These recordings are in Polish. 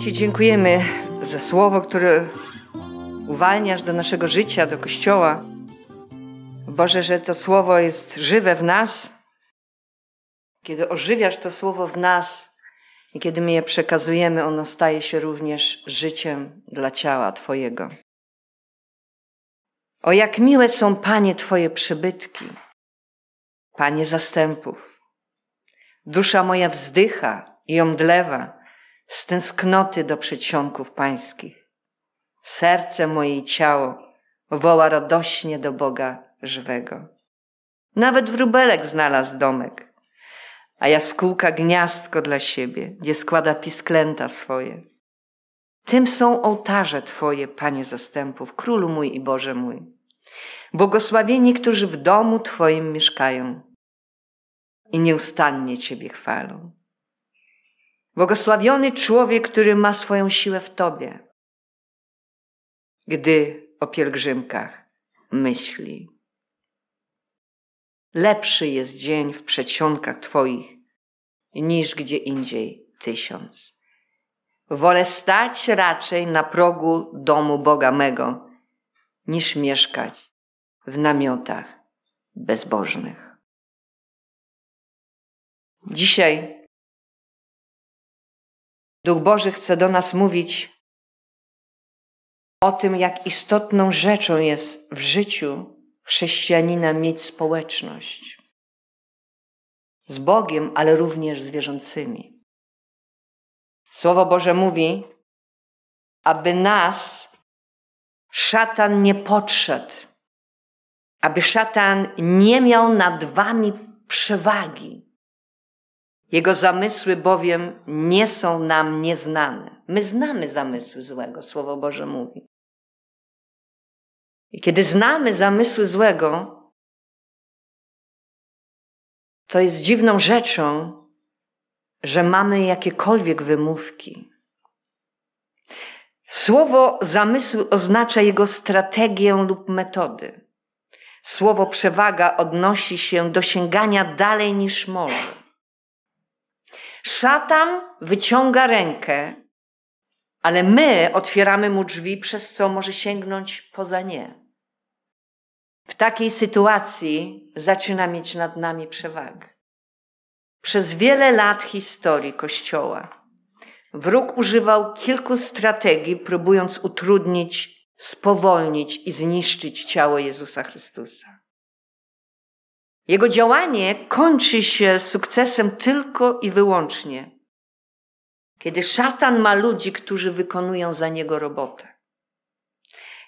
Ci dziękujemy za słowo, które uwalniasz do naszego życia, do Kościoła. Boże, że to słowo jest żywe w nas. Kiedy ożywiasz to słowo w nas i kiedy my je przekazujemy, ono staje się również życiem dla ciała Twojego. O jak miłe są, Panie, Twoje przybytki, Panie zastępów. Dusza moja wzdycha i omdlewa z tęsknoty do przedsionków pańskich. Serce moje i ciało woła radośnie do Boga żywego. Nawet wróbelek znalazł domek, a jaskółka gniazdko dla siebie, gdzie składa pisklęta swoje. Tym są ołtarze Twoje, Panie zastępów, Królu mój i Boże mój. Błogosławieni, którzy w domu Twoim mieszkają i nieustannie Ciebie chwalą. Błogosławiony człowiek, który ma swoją siłę w Tobie, gdy o pielgrzymkach myśli. Lepszy jest dzień w przedsionkach Twoich niż gdzie indziej tysiąc. Wolę stać raczej na progu domu Boga mego, niż mieszkać w namiotach bezbożnych. Dzisiaj Duch Boży chce do nas mówić o tym, jak istotną rzeczą jest w życiu chrześcijanina mieć społeczność z Bogiem, ale również z wierzącymi. Słowo Boże mówi, aby nas szatan nie podszedł, aby szatan nie miał nad wami przewagi, jego zamysły bowiem nie są nam nieznane. My znamy zamysły złego, Słowo Boże mówi. I kiedy znamy zamysły złego, to jest dziwną rzeczą, że mamy jakiekolwiek wymówki. Słowo zamysły oznacza jego strategię lub metody. Słowo przewaga odnosi się do sięgania dalej niż może. Szatan wyciąga rękę, ale my otwieramy mu drzwi, przez co może sięgnąć poza nie. W takiej sytuacji zaczyna mieć nad nami przewagę. Przez wiele lat historii Kościoła wróg używał kilku strategii, próbując utrudnić, spowolnić i zniszczyć ciało Jezusa Chrystusa. Jego działanie kończy się sukcesem tylko i wyłącznie, kiedy szatan ma ludzi, którzy wykonują za niego robotę.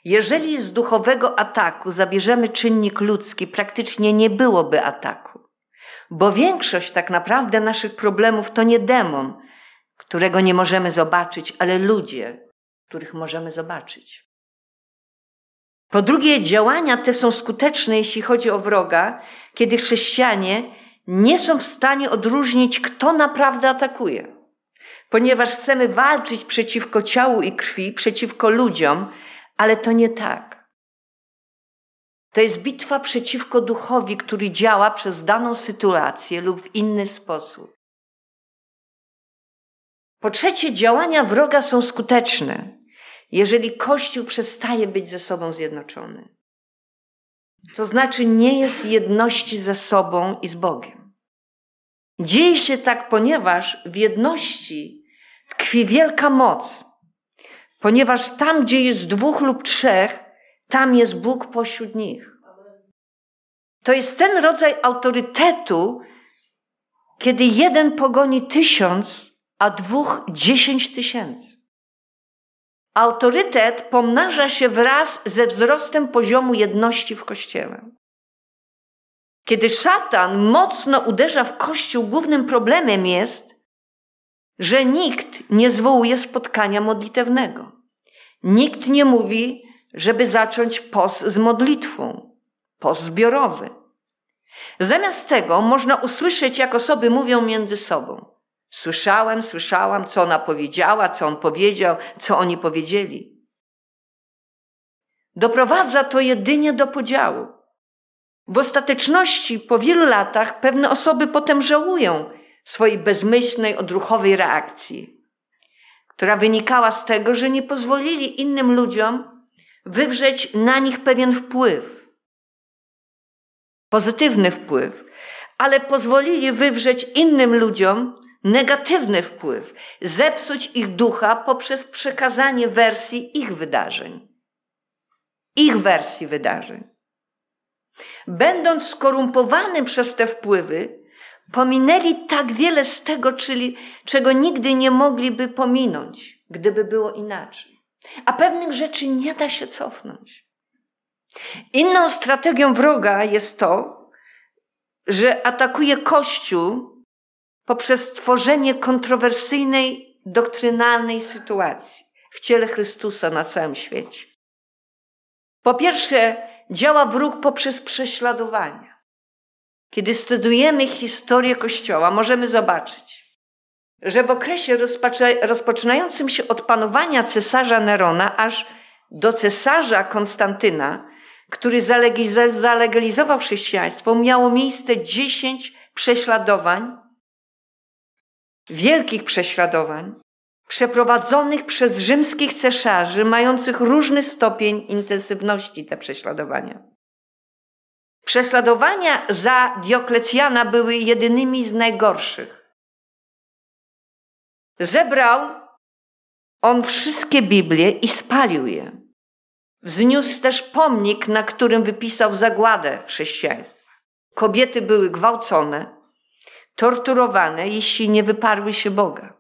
Jeżeli z duchowego ataku zabierzemy czynnik ludzki, praktycznie nie byłoby ataku, bo większość tak naprawdę naszych problemów to nie demon, którego nie możemy zobaczyć, ale ludzie, których możemy zobaczyć. Po drugie, działania te są skuteczne, jeśli chodzi o wroga, kiedy chrześcijanie nie są w stanie odróżnić, kto naprawdę atakuje. Ponieważ chcemy walczyć przeciwko ciału i krwi, przeciwko ludziom, ale to nie tak. To jest bitwa przeciwko duchowi, który działa przez daną sytuację lub w inny sposób. Po trzecie, działania wroga są skuteczne, jeżeli Kościół przestaje być ze sobą zjednoczony. To znaczy nie jest jedności ze sobą i z Bogiem. Dzieje się tak, ponieważ w jedności tkwi wielka moc. Ponieważ tam, gdzie jest dwóch lub trzech, tam jest Bóg pośród nich. To jest ten rodzaj autorytetu, kiedy jeden pogoni tysiąc, a dwóch dziesięć tysięcy. Autorytet pomnaża się wraz ze wzrostem poziomu jedności w kościele. Kiedy szatan mocno uderza w kościół, głównym problemem jest, że nikt nie zwołuje spotkania modlitewnego. Nikt nie mówi, żeby zacząć post z modlitwą, post zbiorowy. Zamiast tego można usłyszeć, jak osoby mówią między sobą. Słyszałem, słyszałam, co ona powiedziała, co on powiedział, co oni powiedzieli. Doprowadza to jedynie do podziału. W ostateczności, po wielu latach, pewne osoby potem żałują swojej bezmyślnej, odruchowej reakcji. która wynikała z tego, że nie pozwolili innym ludziom wywrzeć na nich pewien wpływ. Pozytywny wpływ, ale pozwolili wywrzeć innym ludziom negatywny wpływ, zepsuć ich ducha poprzez przekazanie wersji ich wydarzeń. Ich wersji wydarzeń. Będąc skorumpowanym przez te wpływy, pominęli tak wiele z tego, czyli czego nigdy nie mogliby pominąć, gdyby było inaczej. A pewnych rzeczy nie da się cofnąć. Inną strategią wroga jest to, że atakuje Kościół poprzez tworzenie kontrowersyjnej, doktrynalnej sytuacji w ciele Chrystusa na całym świecie. Po pierwsze, działa wróg poprzez prześladowania. Kiedy studujemy historię Kościoła, możemy zobaczyć, że w okresie rozpoczynającym się od panowania cesarza Nerona aż do cesarza Konstantyna, który zalegalizował chrześcijaństwo, miało miejsce dziesięć prześladowań, wielkich prześladowań, przeprowadzonych przez rzymskich cesarzy, mających różny stopień intensywności te prześladowania. Prześladowania za Dioklecjana były jedynymi z najgorszych. Zebrał on wszystkie Biblie i spalił je. Wzniósł też pomnik, na którym wypisał zagładę chrześcijaństwa. Kobiety były gwałcone, torturowane, jeśli nie wyparły się Boga.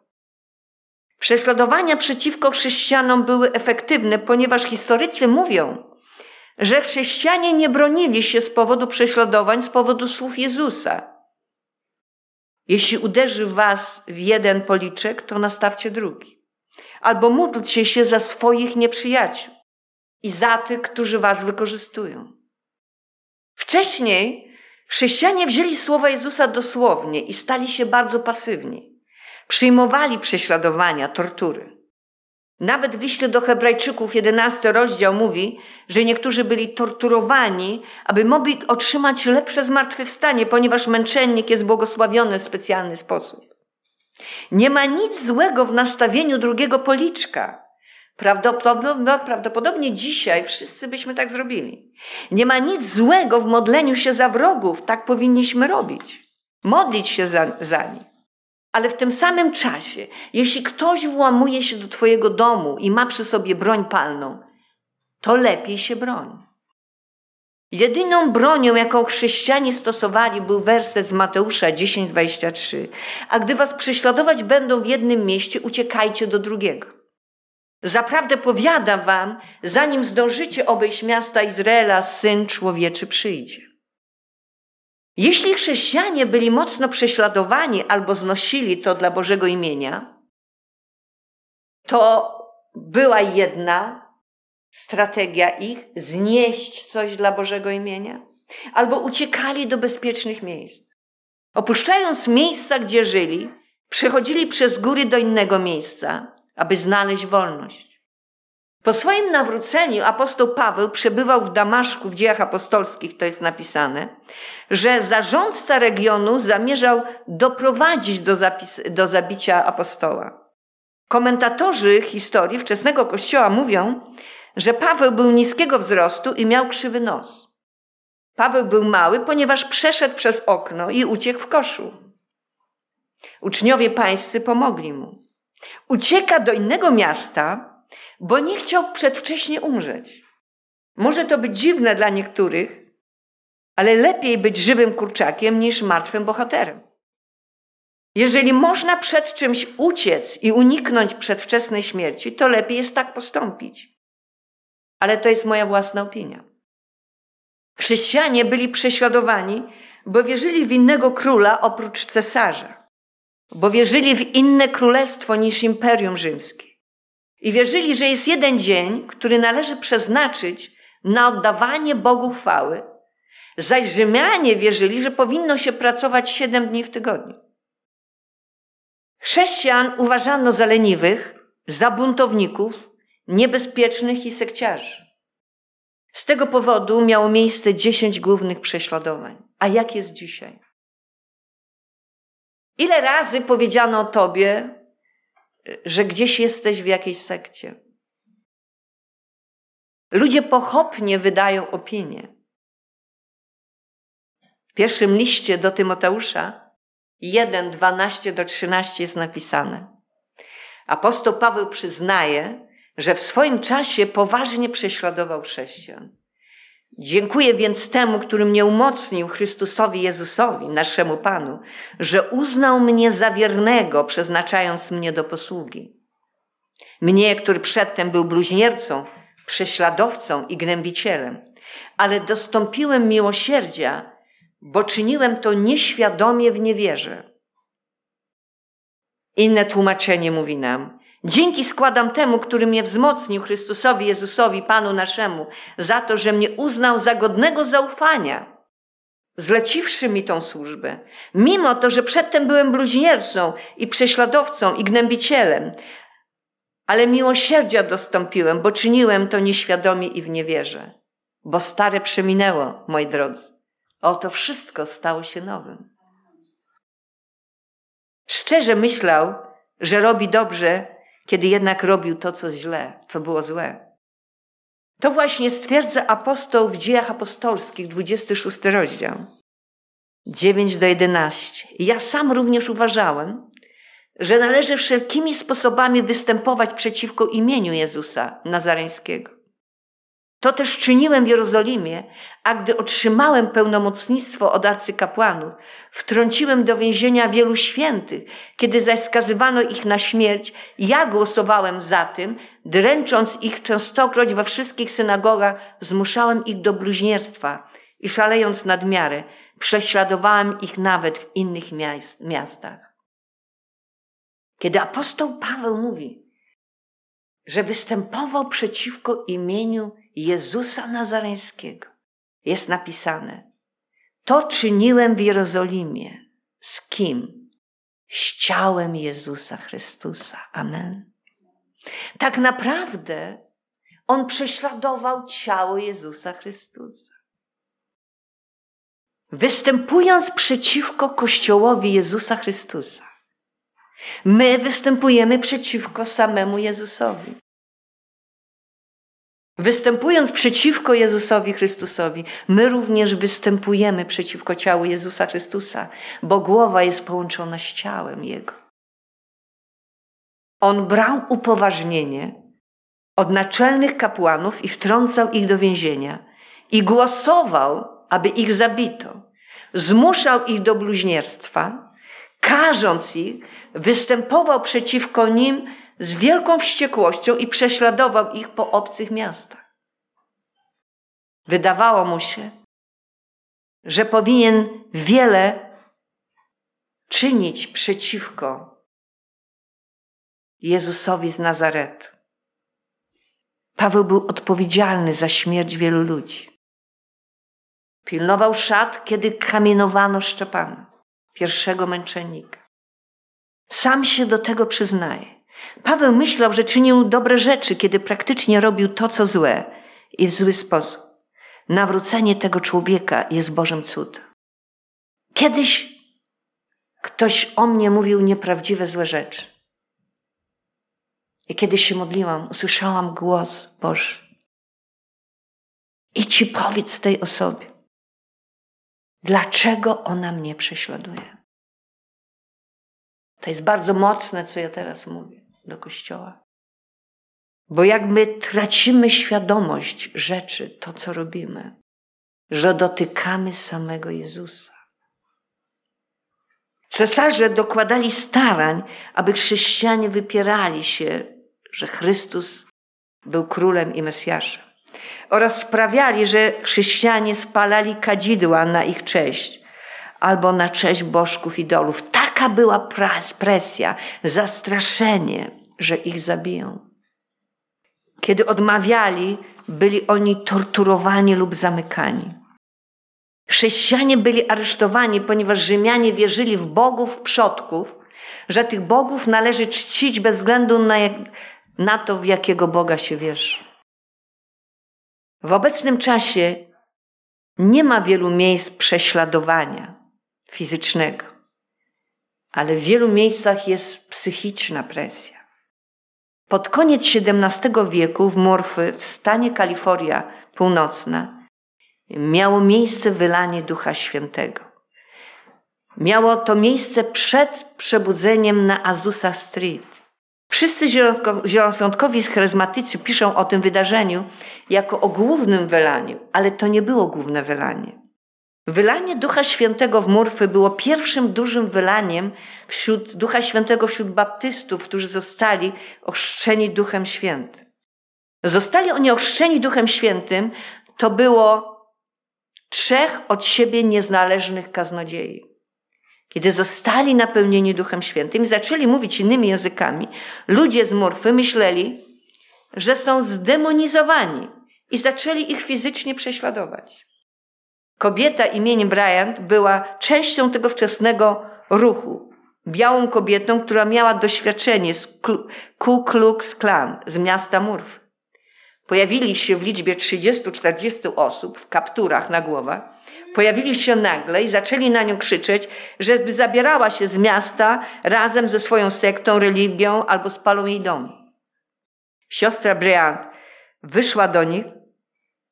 Prześladowania przeciwko chrześcijanom były efektywne, ponieważ historycy mówią, że chrześcijanie nie bronili się z powodu prześladowań, z powodu słów Jezusa. Jeśli uderzy was w jeden policzek, to nastawcie drugi. Albo módlcie się za swoich nieprzyjaciół i za tych, którzy was wykorzystują. Wcześniej chrześcijanie wzięli słowa Jezusa dosłownie i stali się bardzo pasywni. Przyjmowali prześladowania, tortury. Nawet w liście do Hebrajczyków 11 rozdział mówi, że niektórzy byli torturowani, aby mogli otrzymać lepsze zmartwychwstanie, ponieważ męczennik jest błogosławiony w specjalny sposób. Nie ma nic złego w nastawieniu drugiego policzka. Prawdopodobnie, prawdopodobnie dzisiaj wszyscy byśmy tak zrobili. Nie ma nic złego w modleniu się za wrogów, tak powinniśmy robić. Modlić się za, za nich. Ale w tym samym czasie, jeśli ktoś włamuje się do Twojego domu i ma przy sobie broń palną, to lepiej się broń. Jedyną bronią, jaką chrześcijanie stosowali, był werset z Mateusza 10:23. A gdy was prześladować będą w jednym mieście, uciekajcie do drugiego. Zaprawdę powiadam wam, zanim zdążycie obejść miasta Izraela, syn człowieczy przyjdzie. Jeśli chrześcijanie byli mocno prześladowani albo znosili to dla Bożego imienia, to była jedna strategia ich znieść coś dla Bożego imienia, albo uciekali do bezpiecznych miejsc. Opuszczając miejsca, gdzie żyli, przechodzili przez góry do innego miejsca, aby znaleźć wolność. Po swoim nawróceniu apostoł Paweł przebywał w Damaszku w dziejach apostolskich, to jest napisane, że zarządca regionu zamierzał doprowadzić do, zapis, do zabicia apostoła. Komentatorzy historii wczesnego kościoła mówią, że Paweł był niskiego wzrostu i miał krzywy nos. Paweł był mały, ponieważ przeszedł przez okno i uciekł w koszu. Uczniowie pańscy pomogli mu. Ucieka do innego miasta, bo nie chciał przedwcześnie umrzeć. Może to być dziwne dla niektórych, ale lepiej być żywym kurczakiem niż martwym bohaterem. Jeżeli można przed czymś uciec i uniknąć przedwczesnej śmierci, to lepiej jest tak postąpić. Ale to jest moja własna opinia. Chrześcijanie byli prześladowani, bo wierzyli w innego króla oprócz cesarza, bo wierzyli w inne królestwo niż imperium rzymskie. I wierzyli, że jest jeden dzień, który należy przeznaczyć na oddawanie Bogu chwały, zaś Rzymianie wierzyli, że powinno się pracować siedem dni w tygodniu. Chrześcijan uważano za leniwych, za buntowników, niebezpiecznych i sekciarzy. Z tego powodu miało miejsce dziesięć głównych prześladowań. A jak jest dzisiaj? Ile razy powiedziano o tobie, że gdzieś jesteś w jakiejś sekcie. Ludzie pochopnie wydają opinie. W pierwszym liście do Tymoteusza 1, 12 do 13 jest napisane. Apostoł Paweł przyznaje, że w swoim czasie poważnie prześladował chrześcijan. Dziękuję więc temu, który mnie umocnił, Chrystusowi Jezusowi, naszemu Panu, że uznał mnie za wiernego, przeznaczając mnie do posługi. Mnie, który przedtem był bluźniercą, prześladowcą i gnębicielem, ale dostąpiłem miłosierdzia, bo czyniłem to nieświadomie w niewierze. Inne tłumaczenie mówi nam, Dzięki składam temu, który mnie wzmocnił, Chrystusowi Jezusowi, Panu naszemu, za to, że mnie uznał za godnego zaufania, zleciwszy mi tą służbę. Mimo to, że przedtem byłem bluźniercą i prześladowcą i gnębicielem, ale miłosierdzia dostąpiłem, bo czyniłem to nieświadomie i w niewierze. Bo stare przeminęło, moi drodzy. Oto wszystko stało się nowym. Szczerze myślał, że robi dobrze, kiedy jednak robił to, co źle, co było złe. To właśnie stwierdza apostoł w dziejach apostolskich, 26 rozdział, 9 do 11. Ja sam również uważałem, że należy wszelkimi sposobami występować przeciwko imieniu Jezusa Nazareńskiego. To też czyniłem w Jerozolimie, a gdy otrzymałem pełnomocnictwo od arcykapłanów, wtrąciłem do więzienia wielu świętych. Kiedy zaś skazywano ich na śmierć, ja głosowałem za tym, dręcząc ich częstokroć we wszystkich synagogach, zmuszałem ich do bluźnierstwa i szalejąc nad miarę, prześladowałem ich nawet w innych miastach. Kiedy apostoł Paweł mówi, że występował przeciwko imieniu Jezusa Nazareńskiego jest napisane: To czyniłem w Jerozolimie. Z kim? Z ciałem Jezusa Chrystusa. Amen. Tak naprawdę on prześladował ciało Jezusa Chrystusa. Występując przeciwko Kościołowi Jezusa Chrystusa, my występujemy przeciwko samemu Jezusowi. Występując przeciwko Jezusowi Chrystusowi, my również występujemy przeciwko ciału Jezusa Chrystusa, bo głowa jest połączona z ciałem Jego. On brał upoważnienie od naczelnych kapłanów i wtrącał ich do więzienia i głosował, aby ich zabito. Zmuszał ich do bluźnierstwa, karząc ich, występował przeciwko nim z wielką wściekłością i prześladował ich po obcych miastach. Wydawało mu się, że powinien wiele czynić przeciwko Jezusowi z Nazaretu. Paweł był odpowiedzialny za śmierć wielu ludzi. Pilnował szat, kiedy kamienowano Szczepana, pierwszego męczennika. Sam się do tego przyznaje. Paweł myślał, że czynił dobre rzeczy, kiedy praktycznie robił to, co złe i w zły sposób. Nawrócenie tego człowieka jest Bożym cudem. Kiedyś ktoś o mnie mówił nieprawdziwe, złe rzeczy. I kiedy się modliłam, usłyszałam głos Boży. I ci powiedz tej osobie, dlaczego ona mnie prześladuje. To jest bardzo mocne, co ja teraz mówię do kościoła. Bo jak my tracimy świadomość rzeczy, to co robimy, że dotykamy samego Jezusa. Cesarze dokładali starań, aby chrześcijanie wypierali się, że Chrystus był królem i Mesjaszem. Oraz sprawiali, że chrześcijanie spalali kadzidła na ich cześć albo na cześć bożków idolów. Taka była presja, zastraszenie, że ich zabiją. Kiedy odmawiali, byli oni torturowani lub zamykani. Chrześcijanie byli aresztowani, ponieważ Rzymianie wierzyli w bogów przodków, że tych bogów należy czcić bez względu na, jak, na to, w jakiego Boga się wierzy. W obecnym czasie nie ma wielu miejsc prześladowania fizycznego, ale w wielu miejscach jest psychiczna presja. Pod koniec XVII wieku w Morfy w stanie Kalifornia Północna miało miejsce wylanie Ducha Świętego. Miało to miejsce przed przebudzeniem na Azusa Street. Wszyscy zielonoświątkowi charyzmatycy piszą o tym wydarzeniu jako o głównym wylaniu, ale to nie było główne wylanie. Wylanie Ducha Świętego w Murfy było pierwszym dużym wylaniem wśród Ducha Świętego wśród baptystów, którzy zostali ochrzczeni Duchem Świętym. Zostali oni ochrzczeni Duchem Świętym, to było trzech od siebie niezależnych kaznodziei. Kiedy zostali napełnieni Duchem Świętym i zaczęli mówić innymi językami, ludzie z Murfy myśleli, że są zdemonizowani i zaczęli ich fizycznie prześladować. Kobieta imieniem Bryant była częścią tego wczesnego ruchu. Białą kobietą, która miała doświadczenie z Ku Klux Klan z miasta Murphy. Pojawili się w liczbie 30-40 osób w kapturach na głowach. Pojawili się nagle i zaczęli na nią krzyczeć, żeby zabierała się z miasta razem ze swoją sektą, religią albo spalą jej dom. Siostra Bryant wyszła do nich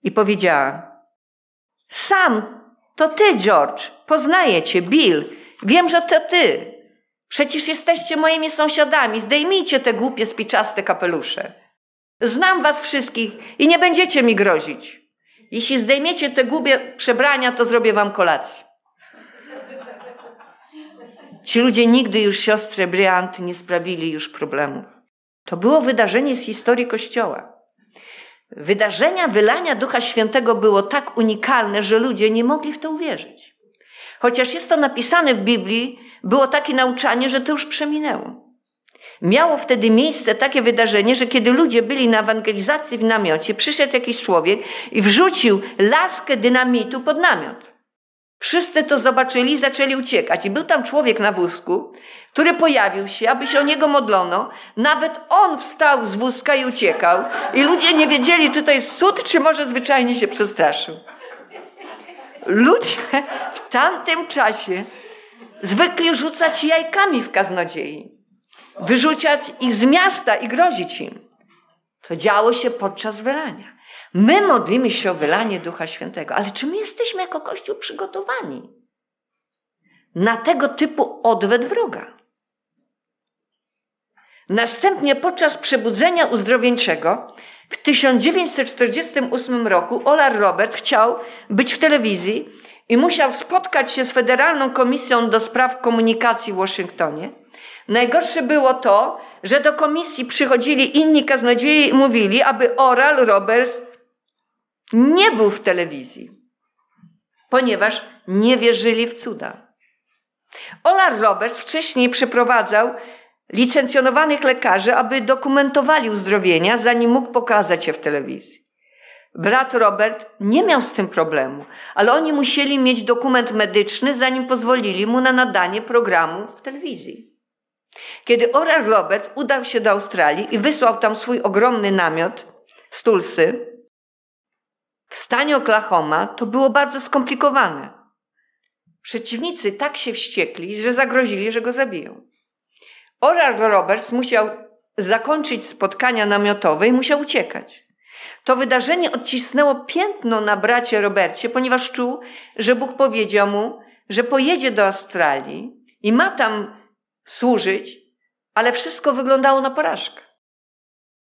i powiedziała: sam, to ty, George. Poznaję cię, Bill. Wiem, że to ty. Przecież jesteście moimi sąsiadami. Zdejmijcie te głupie, spiczaste kapelusze. Znam was wszystkich i nie będziecie mi grozić. Jeśli zdejmiecie te głupie przebrania, to zrobię wam kolację. Ci ludzie nigdy już siostrze Bryant nie sprawili już problemów. To było wydarzenie z historii Kościoła. Wydarzenia wylania Ducha Świętego było tak unikalne, że ludzie nie mogli w to uwierzyć. Chociaż jest to napisane w Biblii, było takie nauczanie, że to już przeminęło. Miało wtedy miejsce takie wydarzenie, że kiedy ludzie byli na ewangelizacji w namiocie, przyszedł jakiś człowiek i wrzucił laskę dynamitu pod namiot. Wszyscy to zobaczyli i zaczęli uciekać. I był tam człowiek na wózku, który pojawił się, aby się o niego modlono. Nawet on wstał z wózka i uciekał. I ludzie nie wiedzieli, czy to jest cud, czy może zwyczajnie się przestraszył. Ludzie w tamtym czasie zwykli rzucać jajkami w kaznodziei, wyrzucać ich z miasta i grozić im. To działo się podczas wylania. My modlimy się o wylanie Ducha Świętego, ale czy my jesteśmy jako Kościół przygotowani na tego typu odwet wroga? Następnie podczas przebudzenia uzdrowieńczego w 1948 roku Olar Robert chciał być w telewizji i musiał spotkać się z Federalną Komisją do Spraw Komunikacji w Waszyngtonie. Najgorsze było to, że do komisji przychodzili inni kaznodzieje i mówili, aby Oral Roberts nie był w telewizji, ponieważ nie wierzyli w cuda. Olar Roberts wcześniej przeprowadzał licencjonowanych lekarzy, aby dokumentowali uzdrowienia, zanim mógł pokazać je w telewizji. Brat Robert nie miał z tym problemu, ale oni musieli mieć dokument medyczny, zanim pozwolili mu na nadanie programu w telewizji. Kiedy Oral Robert udał się do Australii i wysłał tam swój ogromny namiot z Tulsy, w stanie Oklahoma to było bardzo skomplikowane. Przeciwnicy tak się wściekli, że zagrozili, że go zabiją. Oral Roberts musiał zakończyć spotkania namiotowe i musiał uciekać. To wydarzenie odcisnęło piętno na bracie Robercie, ponieważ czuł, że Bóg powiedział mu, że pojedzie do Australii i ma tam służyć, ale wszystko wyglądało na porażkę.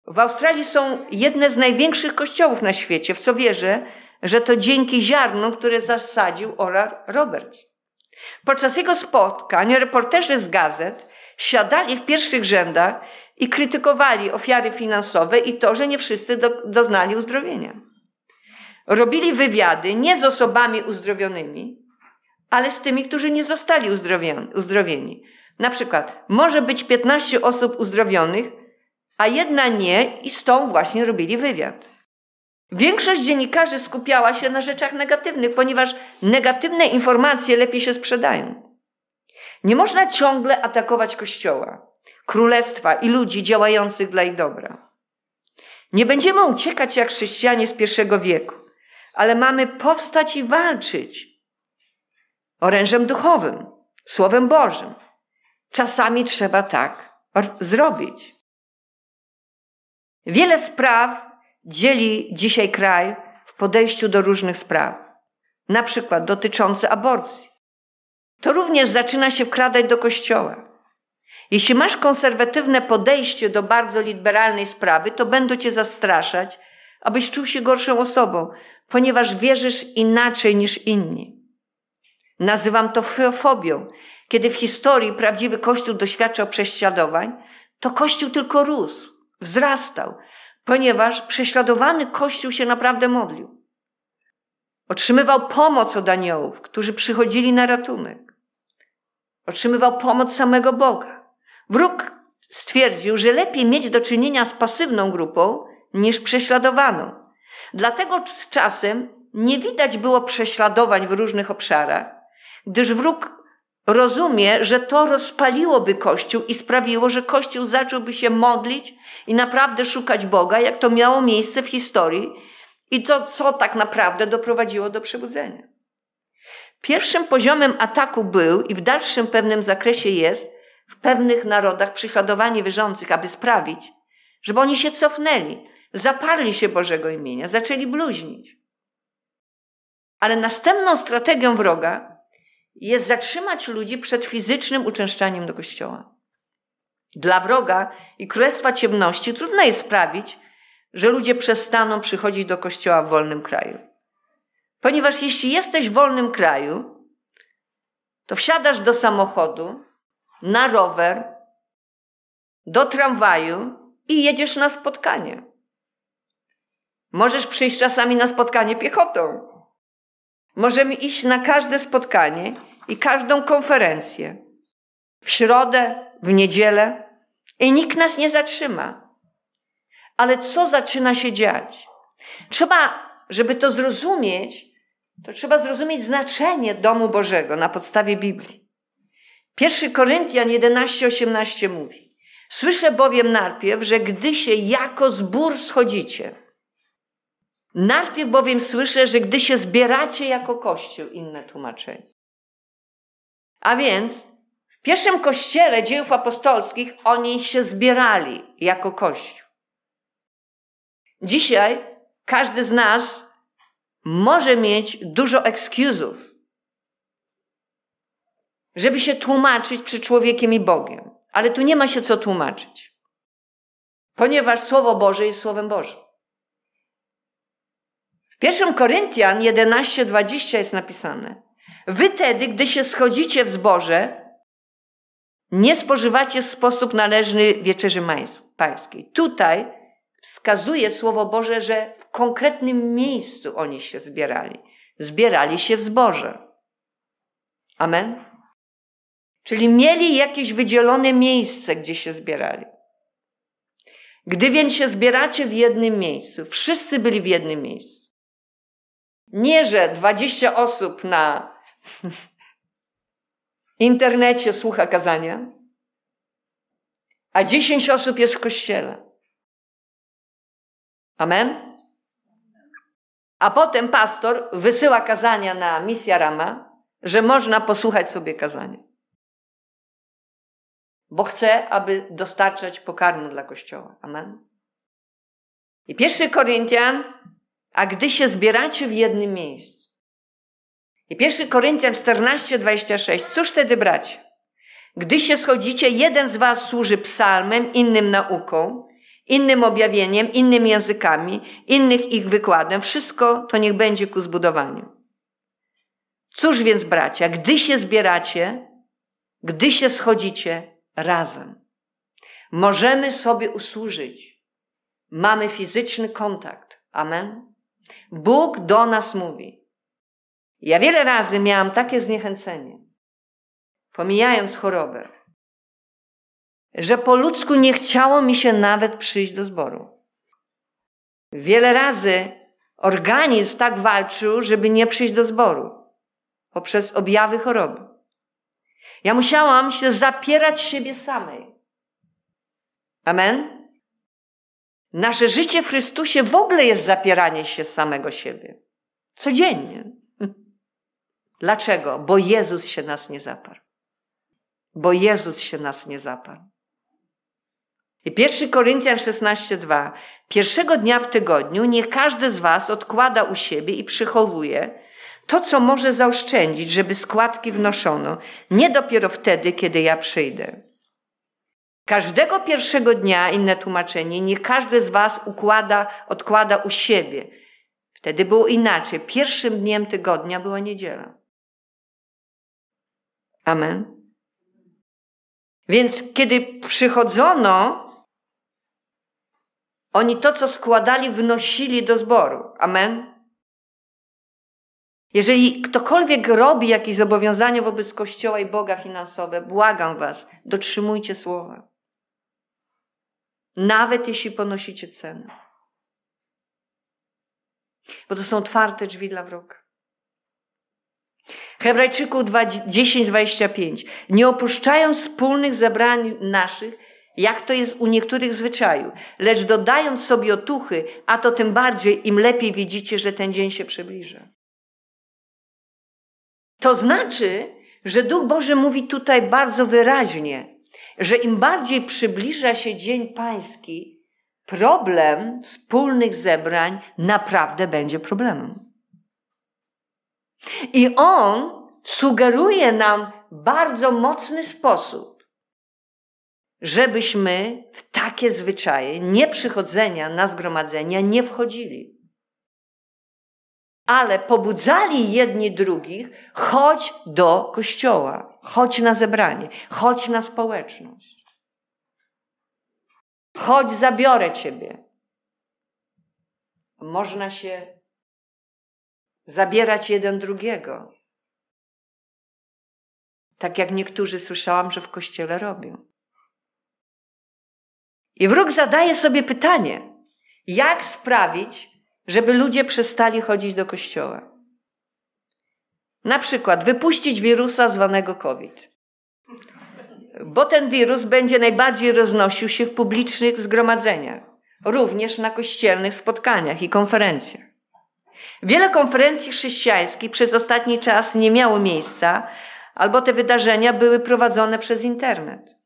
W Australii są jedne z największych kościołów na świecie, w co wierzę, że to dzięki ziarnom, które zasadził Oral Roberts. Podczas jego spotkań reporterzy z gazet siadali w pierwszych rzędach i krytykowali ofiary finansowe i to, że nie wszyscy do, doznali uzdrowienia. Robili wywiady nie z osobami uzdrowionymi, ale z tymi, którzy nie zostali uzdrowieni. Na przykład może być 15 osób uzdrowionych, a jedna nie i z tą właśnie robili wywiad. Większość dziennikarzy skupiała się na rzeczach negatywnych, ponieważ negatywne informacje lepiej się sprzedają. Nie można ciągle atakować Kościoła, królestwa i ludzi działających dla ich dobra. Nie będziemy uciekać jak chrześcijanie z pierwszego wieku, ale mamy powstać i walczyć orężem duchowym, Słowem Bożym. Czasami trzeba tak zrobić. Wiele spraw dzieli dzisiaj kraj w podejściu do różnych spraw, na przykład dotyczące aborcji. To również zaczyna się wkradać do kościoła. Jeśli masz konserwatywne podejście do bardzo liberalnej sprawy, to będą cię zastraszać, abyś czuł się gorszą osobą, ponieważ wierzysz inaczej niż inni. Nazywam to fobią. Kiedy w historii prawdziwy Kościół doświadczał prześladowań, to Kościół tylko rósł, wzrastał, ponieważ prześladowany Kościół się naprawdę modlił. Otrzymywał pomoc od aniołów, którzy przychodzili na ratunek. Otrzymywał pomoc samego Boga. Wróg stwierdził, że lepiej mieć do czynienia z pasywną grupą niż prześladowaną. Dlatego z czasem nie widać było prześladowań w różnych obszarach, gdyż wróg rozumie, że to rozpaliłoby Kościół i sprawiło, że Kościół zacząłby się modlić i naprawdę szukać Boga, jak to miało miejsce w historii i to, co tak naprawdę doprowadziło do przebudzenia. Pierwszym poziomem ataku był i w dalszym pewnym zakresie jest w pewnych narodach prześladowanie wierzących, aby sprawić, żeby oni się cofnęli, zaparli się Bożego imienia, zaczęli bluźnić. Ale następną strategią wroga jest zatrzymać ludzi przed fizycznym uczęszczaniem do kościoła. Dla wroga i królestwa ciemności trudno jest sprawić, że ludzie przestaną przychodzić do kościoła w wolnym kraju. Ponieważ jeśli jesteś w wolnym kraju, to wsiadasz do samochodu, na rower, do tramwaju i jedziesz na spotkanie. Możesz przyjść czasami na spotkanie piechotą. Możemy iść na każde spotkanie i każdą konferencję. W środę, w niedzielę i nikt nas nie zatrzyma. Ale co zaczyna się dziać? Trzeba, żeby to zrozumieć, to trzeba zrozumieć znaczenie domu Bożego na podstawie Biblii. 1 Koryntian 11:18 mówi: Słyszę bowiem najpierw, że gdy się jako zbór schodzicie, najpierw bowiem słyszę, że gdy się zbieracie jako kościół, inne tłumaczenie. A więc w pierwszym kościele dziejów apostolskich oni się zbierali jako kościół. Dzisiaj każdy z nas może mieć dużo ekskuzów, żeby się tłumaczyć przed człowiekiem i Bogiem. Ale tu nie ma się co tłumaczyć, ponieważ Słowo Boże jest Słowem Bożym. W pierwszym Koryntian 11:20 jest napisane: Wy gdy się schodzicie w zboże, nie spożywacie w sposób należny wieczerzy pańskiej. Tutaj wskazuje Słowo Boże, że w konkretnym miejscu oni się zbierali. Zbierali się w zboże. Amen. Czyli mieli jakieś wydzielone miejsce, gdzie się zbierali. Gdy więc się zbieracie w jednym miejscu, wszyscy byli w jednym miejscu. Nie, że 20 osób na internecie słucha kazania, a 10 osób jest w kościele. Amen? A potem pastor wysyła kazania na misja Rama, że można posłuchać sobie kazania. Bo chce, aby dostarczać pokarmu dla Kościoła. Amen? I pierwszy Koryntian, a gdy się zbieracie w jednym miejscu. I pierwszy Koryntian 14, 26. Cóż wtedy bracie? Gdy się schodzicie, jeden z was służy psalmem, innym nauką, innym objawieniem, innymi językami, innych ich wykładem. Wszystko to niech będzie ku zbudowaniu. Cóż więc, bracia, gdy się zbieracie, gdy się schodzicie razem, możemy sobie usłużyć. Mamy fizyczny kontakt. Amen. Bóg do nas mówi. Ja wiele razy miałam takie zniechęcenie, pomijając chorobę, że po ludzku nie chciało mi się nawet przyjść do zboru. Wiele razy organizm tak walczył, żeby nie przyjść do zboru poprzez objawy choroby. Ja musiałam się zapierać siebie samej. Amen? Nasze życie w Chrystusie w ogóle jest zapieranie się samego siebie. Codziennie. Dlaczego? Bo Jezus się nas nie zaparł. Bo Jezus się nas nie zaparł. I 1 Koryntian 16:2. Pierwszego dnia w tygodniu niech każdy z was odkłada u siebie i przychowuje to, co może zaoszczędzić, żeby składki wnoszono, nie dopiero wtedy, kiedy ja przyjdę. Każdego pierwszego dnia, inne tłumaczenie, nie każdy z was układa, odkłada u siebie. Wtedy było inaczej. Pierwszym dniem tygodnia była niedziela. Amen. Więc kiedy przychodzono, oni to, co składali, wnosili do zboru. Amen. Jeżeli ktokolwiek robi jakieś zobowiązania wobec Kościoła i Boga finansowe, błagam Was, dotrzymujcie słowa. Nawet jeśli ponosicie cenę. Bo to są otwarte drzwi dla wroga. Hebrajczyków 10:25. Nie opuszczając wspólnych zebrań naszych, jak to jest u niektórych zwyczaju, lecz dodając sobie otuchy, a to tym bardziej, im lepiej widzicie, że ten dzień się przybliża. To znaczy, że Duch Boży mówi tutaj bardzo wyraźnie, że im bardziej przybliża się Dzień Pański, problem wspólnych zebrań naprawdę będzie problemem. I on sugeruje nam bardzo mocny sposób, żebyśmy w takie zwyczaje nieprzychodzenia na zgromadzenia nie wchodzili. Ale pobudzali jedni drugich, chodź do kościoła, chodź na zebranie, chodź na społeczność. Chodź, zabiorę ciebie. Można się zabierać jeden drugiego. Tak jak niektórzy słyszałam, że w kościele robią. I wróg zadaje sobie pytanie, jak sprawić, żeby ludzie przestali chodzić do kościoła. Na przykład wypuścić wirusa zwanego COVID. Bo ten wirus będzie najbardziej roznosił się w publicznych zgromadzeniach, również na kościelnych spotkaniach i konferencjach. Wiele konferencji chrześcijańskich przez ostatni czas nie miało miejsca, albo te wydarzenia były prowadzone przez internet.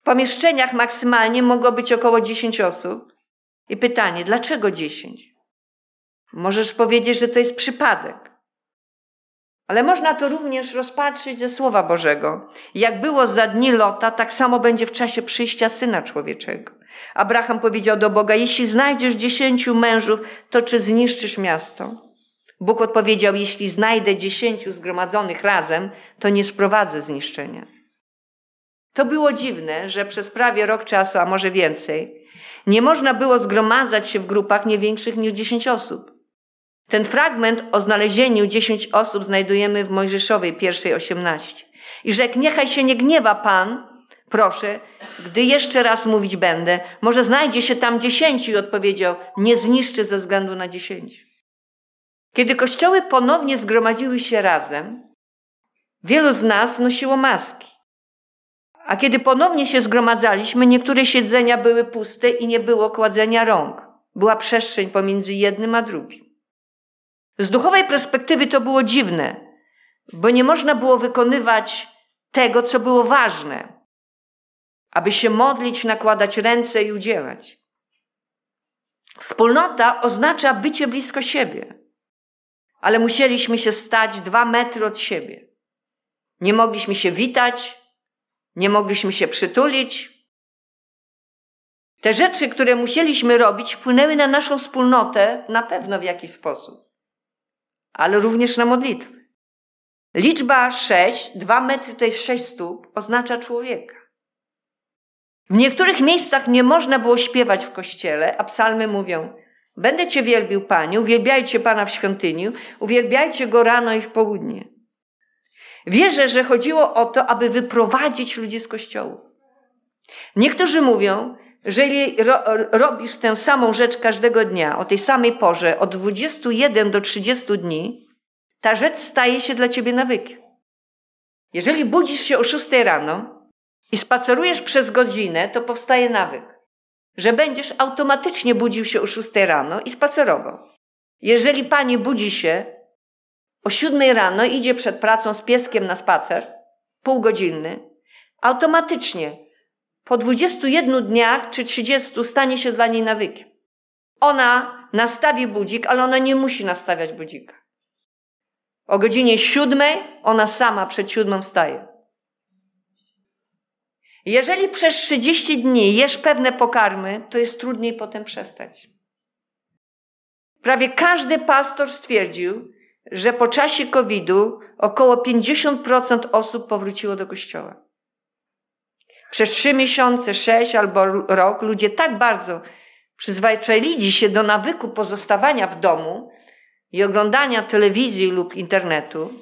W pomieszczeniach maksymalnie mogło być około 10 osób. I pytanie, dlaczego 10? Możesz powiedzieć, że to jest przypadek. Ale można to również rozpatrzyć ze Słowa Bożego. Jak było za dni Lota, tak samo będzie w czasie przyjścia Syna Człowieczego. Abraham powiedział do Boga, jeśli znajdziesz dziesięciu mężów, to czy zniszczysz miasto? Bóg odpowiedział, jeśli znajdę dziesięciu zgromadzonych razem, to nie sprowadzę zniszczenia. To było dziwne, że przez prawie rok czasu, a może więcej, nie można było zgromadzać się w grupach nie większych niż dziesięć osób. Ten fragment o znalezieniu dziesięć osób znajdujemy w Mojżeszowej pierwszej osiemnaście. I rzekł, niechaj się nie gniewa Pan, proszę, gdy jeszcze raz mówić będę, może znajdzie się tam dziesięciu i odpowiedział, nie zniszczy ze względu na dziesięciu. Kiedy kościoły ponownie zgromadziły się razem, wielu z nas nosiło maski. A kiedy ponownie się zgromadzaliśmy, niektóre siedzenia były puste i nie było kładzenia rąk. Była przestrzeń pomiędzy jednym a drugim. Z duchowej perspektywy to było dziwne, bo nie można było wykonywać tego, co było ważne aby się modlić, nakładać ręce i udzielać. Wspólnota oznacza bycie blisko siebie, ale musieliśmy się stać dwa metry od siebie. Nie mogliśmy się witać, nie mogliśmy się przytulić. Te rzeczy, które musieliśmy robić, wpłynęły na naszą wspólnotę na pewno w jakiś sposób, ale również na modlitwę. Liczba sześć, dwa metry to jest sześć stóp, oznacza człowieka. W niektórych miejscach nie można było śpiewać w kościele, a psalmy mówią: Będę Cię wielbił, Panie, uwielbiajcie Pana w świątyni, uwielbiajcie Go rano i w południe. Wierzę, że chodziło o to, aby wyprowadzić ludzi z kościołów. Niektórzy mówią, jeżeli ro, robisz tę samą rzecz każdego dnia, o tej samej porze, od 21 do 30 dni, ta rzecz staje się dla ciebie nawykiem. Jeżeli budzisz się o 6 rano, i spacerujesz przez godzinę, to powstaje nawyk, że będziesz automatycznie budził się o 6 rano i spacerował. Jeżeli pani budzi się o 7 rano, idzie przed pracą z pieskiem na spacer, półgodzinny, automatycznie po 21 dniach czy 30 stanie się dla niej nawykiem. Ona nastawi budzik, ale ona nie musi nastawiać budzika. O godzinie siódmej ona sama przed siódmą wstaje. Jeżeli przez 30 dni jesz pewne pokarmy, to jest trudniej potem przestać. Prawie każdy pastor stwierdził, że po czasie COVID-u około 50% osób powróciło do kościoła. Przez trzy miesiące, sześć albo rok ludzie tak bardzo przyzwyczaili się do nawyku pozostawania w domu i oglądania telewizji lub internetu,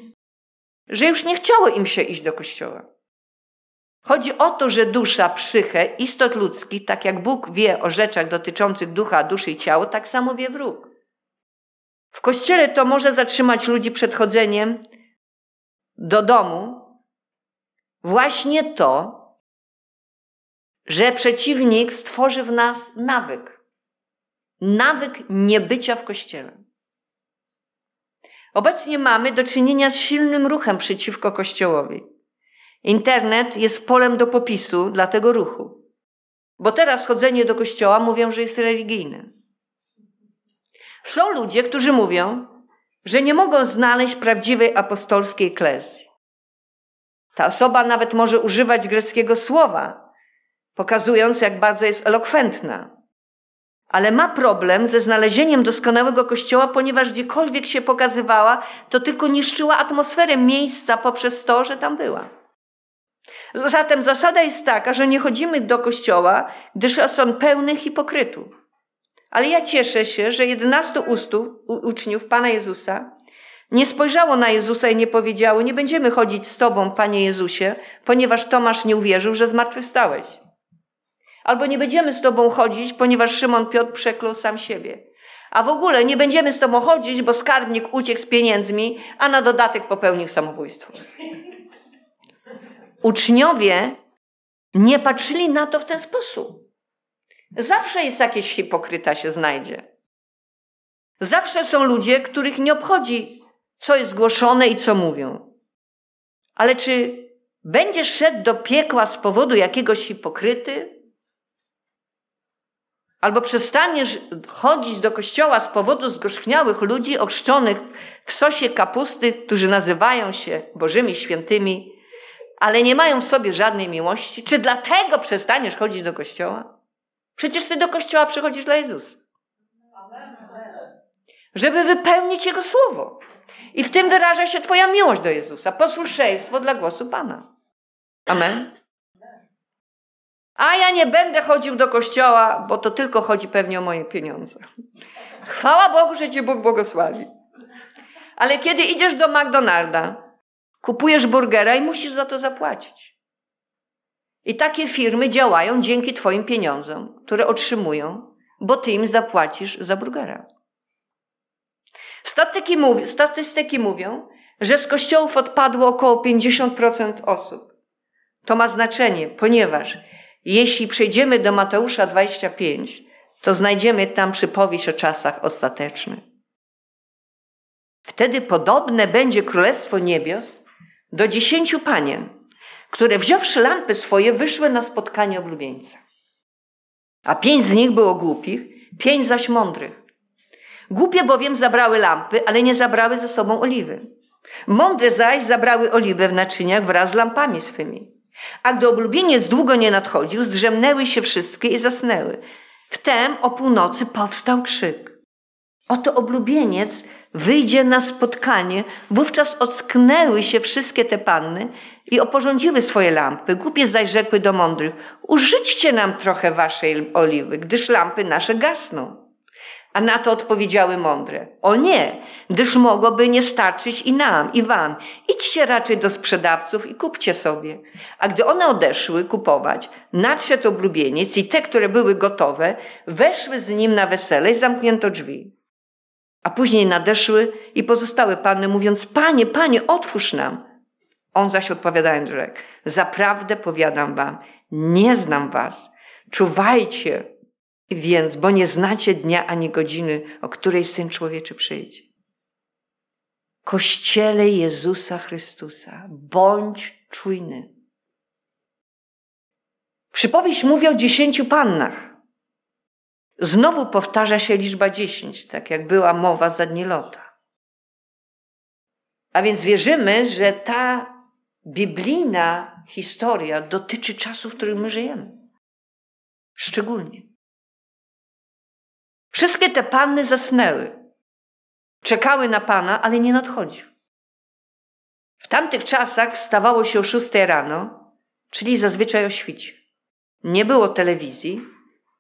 że już nie chciało im się iść do kościoła. Chodzi o to, że dusza, psychę, istot ludzkich, tak jak Bóg wie o rzeczach dotyczących ducha, duszy i ciała, tak samo wie wróg. W kościele to może zatrzymać ludzi przed chodzeniem do domu właśnie to, że przeciwnik stworzy w nas nawyk. Nawyk niebycia w kościele. Obecnie mamy do czynienia z silnym ruchem przeciwko Kościołowi. Internet jest polem do popisu dla tego ruchu. Bo teraz chodzenie do kościoła mówią, że jest religijne. Są ludzie, którzy mówią, że nie mogą znaleźć prawdziwej apostolskiej klezji. Ta osoba nawet może używać greckiego słowa, pokazując, jak bardzo jest elokwentna. Ale ma problem ze znalezieniem doskonałego kościoła, ponieważ gdziekolwiek się pokazywała, to tylko niszczyła atmosferę miejsca poprzez to, że tam była. Zatem zasada jest taka, że nie chodzimy do kościoła, gdyż są pełny hipokrytów. Ale ja cieszę się, że 11 ustów, uczniów Pana Jezusa nie spojrzało na Jezusa i nie powiedziało: Nie będziemy chodzić z Tobą, Panie Jezusie, ponieważ Tomasz nie uwierzył, że zmartwychwstałeś. Albo nie będziemy z Tobą chodzić, ponieważ Szymon Piotr przeklął sam siebie. A w ogóle nie będziemy z Tobą chodzić, bo skarbnik uciekł z pieniędzmi, a na dodatek popełnił samobójstwo. Uczniowie nie patrzyli na to w ten sposób. Zawsze jest jakiś hipokryta się znajdzie. Zawsze są ludzie, których nie obchodzi, co jest głoszone i co mówią. Ale czy będziesz szedł do piekła z powodu jakiegoś hipokryty? Albo przestaniesz chodzić do kościoła z powodu zgorzchniałych ludzi ochrzczonych w sosie kapusty, którzy nazywają się Bożymi Świętymi, ale nie mają w sobie żadnej miłości? Czy dlatego przestaniesz chodzić do kościoła? Przecież ty do kościoła przychodzisz dla Jezusa. Żeby wypełnić Jego słowo. I w tym wyraża się Twoja miłość do Jezusa, posłuszeństwo dla głosu Pana. Amen. A ja nie będę chodził do kościoła, bo to tylko chodzi pewnie o moje pieniądze. Chwała Bogu, że Cię Bóg błogosławi. Ale kiedy idziesz do McDonalda, kupujesz burgera i musisz za to zapłacić. I takie firmy działają dzięki Twoim pieniądzom, które otrzymują, bo Ty im zapłacisz za burgera. Statystyki, mów, statystyki mówią, że z kościołów odpadło około 50% osób. To ma znaczenie, ponieważ jeśli przejdziemy do Mateusza 25, to znajdziemy tam przypowieść o czasach ostatecznych. Wtedy podobne będzie Królestwo Niebios do dziesięciu panien, które wziąwszy lampy swoje, wyszły na spotkanie oblubieńca. A pięć z nich było głupich, pięć zaś mądrych. Głupie bowiem zabrały lampy, ale nie zabrały ze sobą oliwy. Mądre zaś zabrały oliwę w naczyniach wraz z lampami swymi. A gdy oblubieniec długo nie nadchodził, zdrzemnęły się wszystkie i zasnęły. Wtem o północy powstał krzyk. Oto oblubieniec wyjdzie na spotkanie, wówczas ocknęły się wszystkie te panny i oporządziły swoje lampy. Głupie zaś rzekły do mądrych, użyćcie nam trochę waszej oliwy, gdyż lampy nasze gasną. A na to odpowiedziały mądre: O nie, gdyż mogłoby nie starczyć i nam, i wam. Idźcie raczej do sprzedawców i kupcie sobie. A gdy one odeszły kupować, nadszedł oblubieniec i te, które były gotowe, weszły z nim na wesele i zamknięto drzwi. A później nadeszły i pozostałe panny, mówiąc: Panie, panie, otwórz nam. On zaś odpowiadając rzekł: Zaprawdę powiadam wam, nie znam was. Czuwajcie więc, bo nie znacie dnia ani godziny, o której syn człowieczy przyjdzie. Kościele Jezusa Chrystusa, bądź czujny. Przypowieść mówi o dziesięciu pannach. Znowu powtarza się liczba dziesięć, tak jak była mowa za dni Lota. A więc wierzymy, że ta biblijna historia dotyczy czasu, w którym my żyjemy. Szczególnie. Wszystkie te panny zasnęły. Czekały na Pana, ale nie nadchodził. W tamtych czasach wstawało się o 6 rano, czyli zazwyczaj o świcie. Nie było telewizji,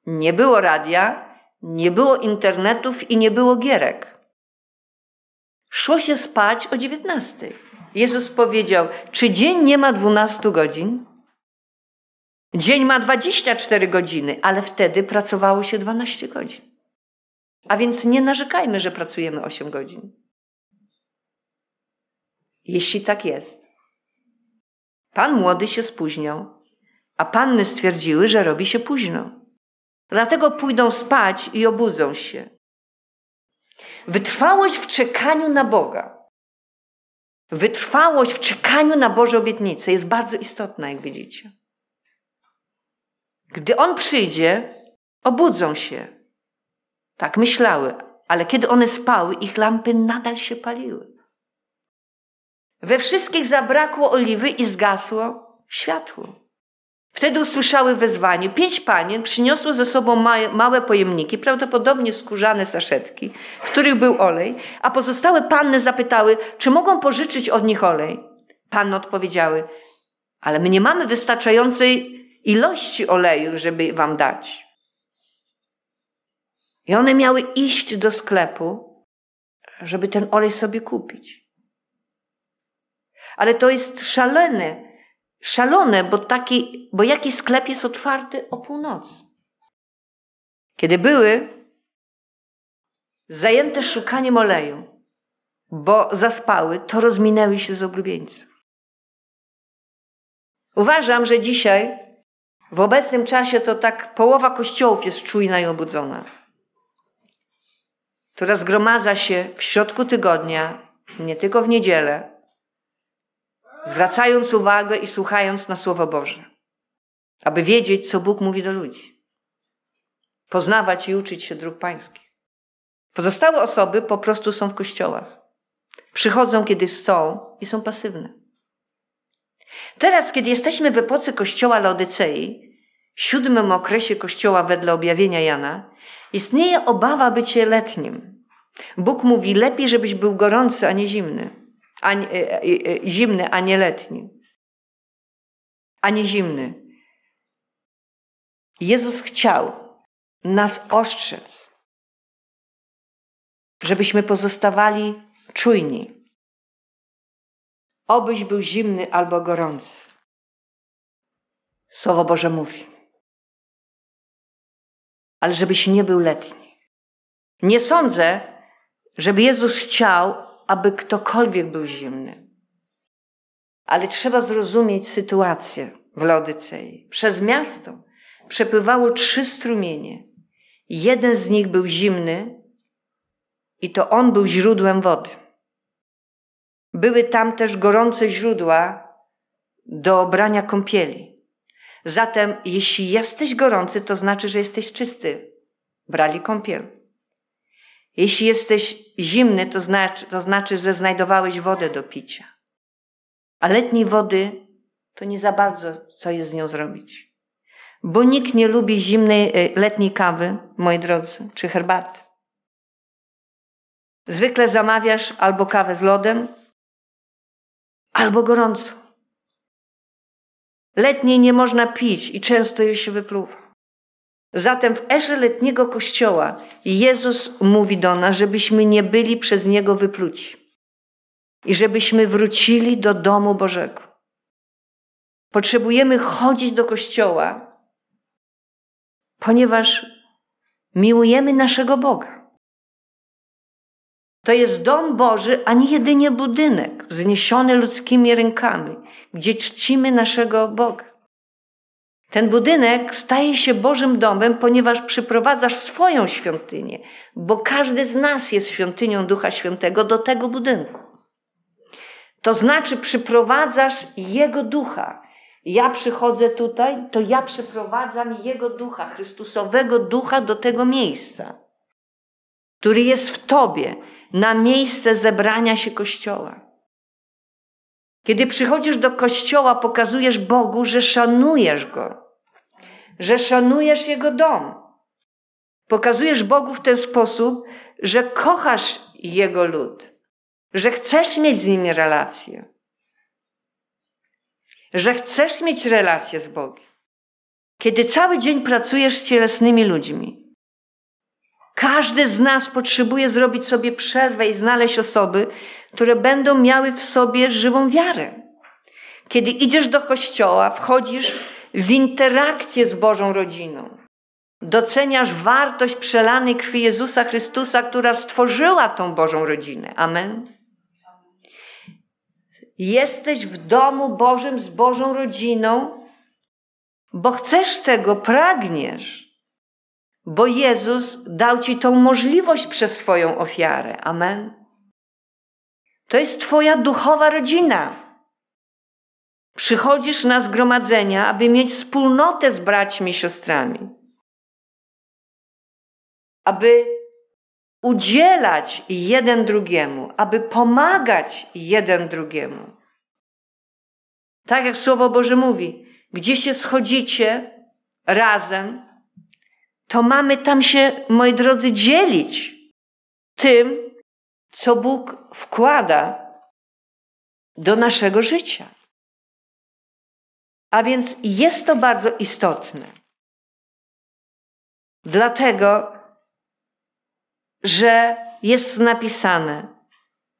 nie było radia, nie było internetów i nie było gierek. Szło się spać o 19. Jezus powiedział: Czy dzień nie ma 12 godzin? Dzień ma 24 godziny, ale wtedy pracowało się 12 godzin. A więc nie narzekajmy, że pracujemy 8 godzin. Jeśli tak jest. Pan młody się spóźniał, a panny stwierdziły, że robi się późno. Dlatego pójdą spać i obudzą się. Wytrwałość w czekaniu na Boga, wytrwałość w czekaniu na Boże obietnice jest bardzo istotna, jak widzicie. Gdy On przyjdzie, obudzą się. Tak myślały, ale kiedy one spały, ich lampy nadal się paliły. We wszystkich zabrakło oliwy i zgasło światło. Wtedy usłyszały wezwanie. Pięć panien przyniosło ze sobą małe, pojemniki, prawdopodobnie skórzane saszetki, w których był olej, a pozostałe panny zapytały, czy mogą pożyczyć od nich olej. Panny odpowiedziały, ale my nie mamy wystarczającej ilości oleju, żeby wam dać. I one miały iść do sklepu, żeby ten olej sobie kupić. Ale to jest szalone, szalone, bo, taki, bo jaki sklep jest otwarty o północy? Kiedy były zajęte szukaniem oleju, bo zaspały, to rozminęły się z oblubieńcem. Uważam, że dzisiaj, w obecnym czasie, to tak połowa kościołów jest czujna i obudzona, która zgromadza się w środku tygodnia, nie tylko w niedzielę, zwracając uwagę i słuchając na Słowo Boże, aby wiedzieć, co Bóg mówi do ludzi, poznawać i uczyć się dróg pańskich. Pozostałe osoby po prostu są w kościołach. Przychodzą, kiedy chcą i są pasywne. Teraz, kiedy jesteśmy w epoce kościoła Laodycei, siódmym okresie kościoła wedle objawienia Jana, istnieje obawa bycie letnim. Bóg mówi, lepiej, żebyś był gorący, a nie zimny a e, e, e, zimny, a nie letni. A nie zimny. Jezus chciał nas ostrzec, żebyśmy pozostawali czujni. Obyś był zimny albo gorący. Słowo Boże mówi. Ale żebyś nie był letni. Nie sądzę, żeby Jezus chciał, aby ktokolwiek był zimny. Ale trzeba zrozumieć sytuację w Laodycei. Przez miasto przepływało trzy strumienie. Jeden z nich był zimny i to on był źródłem wody. Były tam też gorące źródła do obrania kąpieli. Zatem, jeśli jesteś gorący, to znaczy, że jesteś czysty. Brali kąpiel. Jeśli jesteś zimny, to znaczy, to znaczy, że znajdowałeś wodę do picia. A letniej wody to nie za bardzo, co jest z nią zrobić. Bo nikt nie lubi zimnej e, letniej kawy, moi drodzy, czy herbaty. Zwykle zamawiasz albo kawę z lodem, albo gorącą. Letniej nie można pić i często już się wypluwa. Zatem w erze letniego kościoła Jezus mówi do nas, żebyśmy nie byli przez Niego wypluci i żebyśmy wrócili do domu Bożego. Potrzebujemy chodzić do kościoła, ponieważ miłujemy naszego Boga. To jest dom Boży, a nie jedynie budynek wzniesiony ludzkimi rękami, gdzie czcimy naszego Boga. Ten budynek staje się Bożym domem, ponieważ przyprowadzasz swoją świątynię, bo każdy z nas jest świątynią Ducha Świętego do tego budynku. To znaczy, przyprowadzasz Jego ducha, Ja przychodzę tutaj, to ja przeprowadzam Jego ducha, Chrystusowego ducha do tego miejsca, który jest w Tobie, na miejsce zebrania się Kościoła. Kiedy przychodzisz do Kościoła, pokazujesz Bogu, że szanujesz Go, że szanujesz Jego dom. Pokazujesz Bogu w ten sposób, że kochasz Jego lud, że chcesz mieć z nimi relacje że chcesz mieć relację z Bogiem. Kiedy cały dzień pracujesz z cielesnymi ludźmi, każdy z nas potrzebuje zrobić sobie przerwę i znaleźć osoby, które będą miały w sobie żywą wiarę. Kiedy idziesz do kościoła, wchodzisz w interakcję z Bożą rodziną. Doceniasz wartość przelanej krwi Jezusa Chrystusa, która stworzyła tą Bożą rodzinę. Amen. Jesteś w domu Bożym z Bożą rodziną, bo chcesz tego, pragniesz, bo Jezus dał ci tą możliwość przez swoją ofiarę. Amen. To jest Twoja duchowa rodzina. Przychodzisz na zgromadzenia, aby mieć wspólnotę z braćmi i siostrami, aby udzielać jeden drugiemu, aby pomagać jeden drugiemu. Tak jak Słowo Boże mówi, gdzie się schodzicie razem, to mamy tam się, moi drodzy, dzielić tym, co Bóg wkłada do naszego życia. A więc jest to bardzo istotne. Dlatego że jest napisane: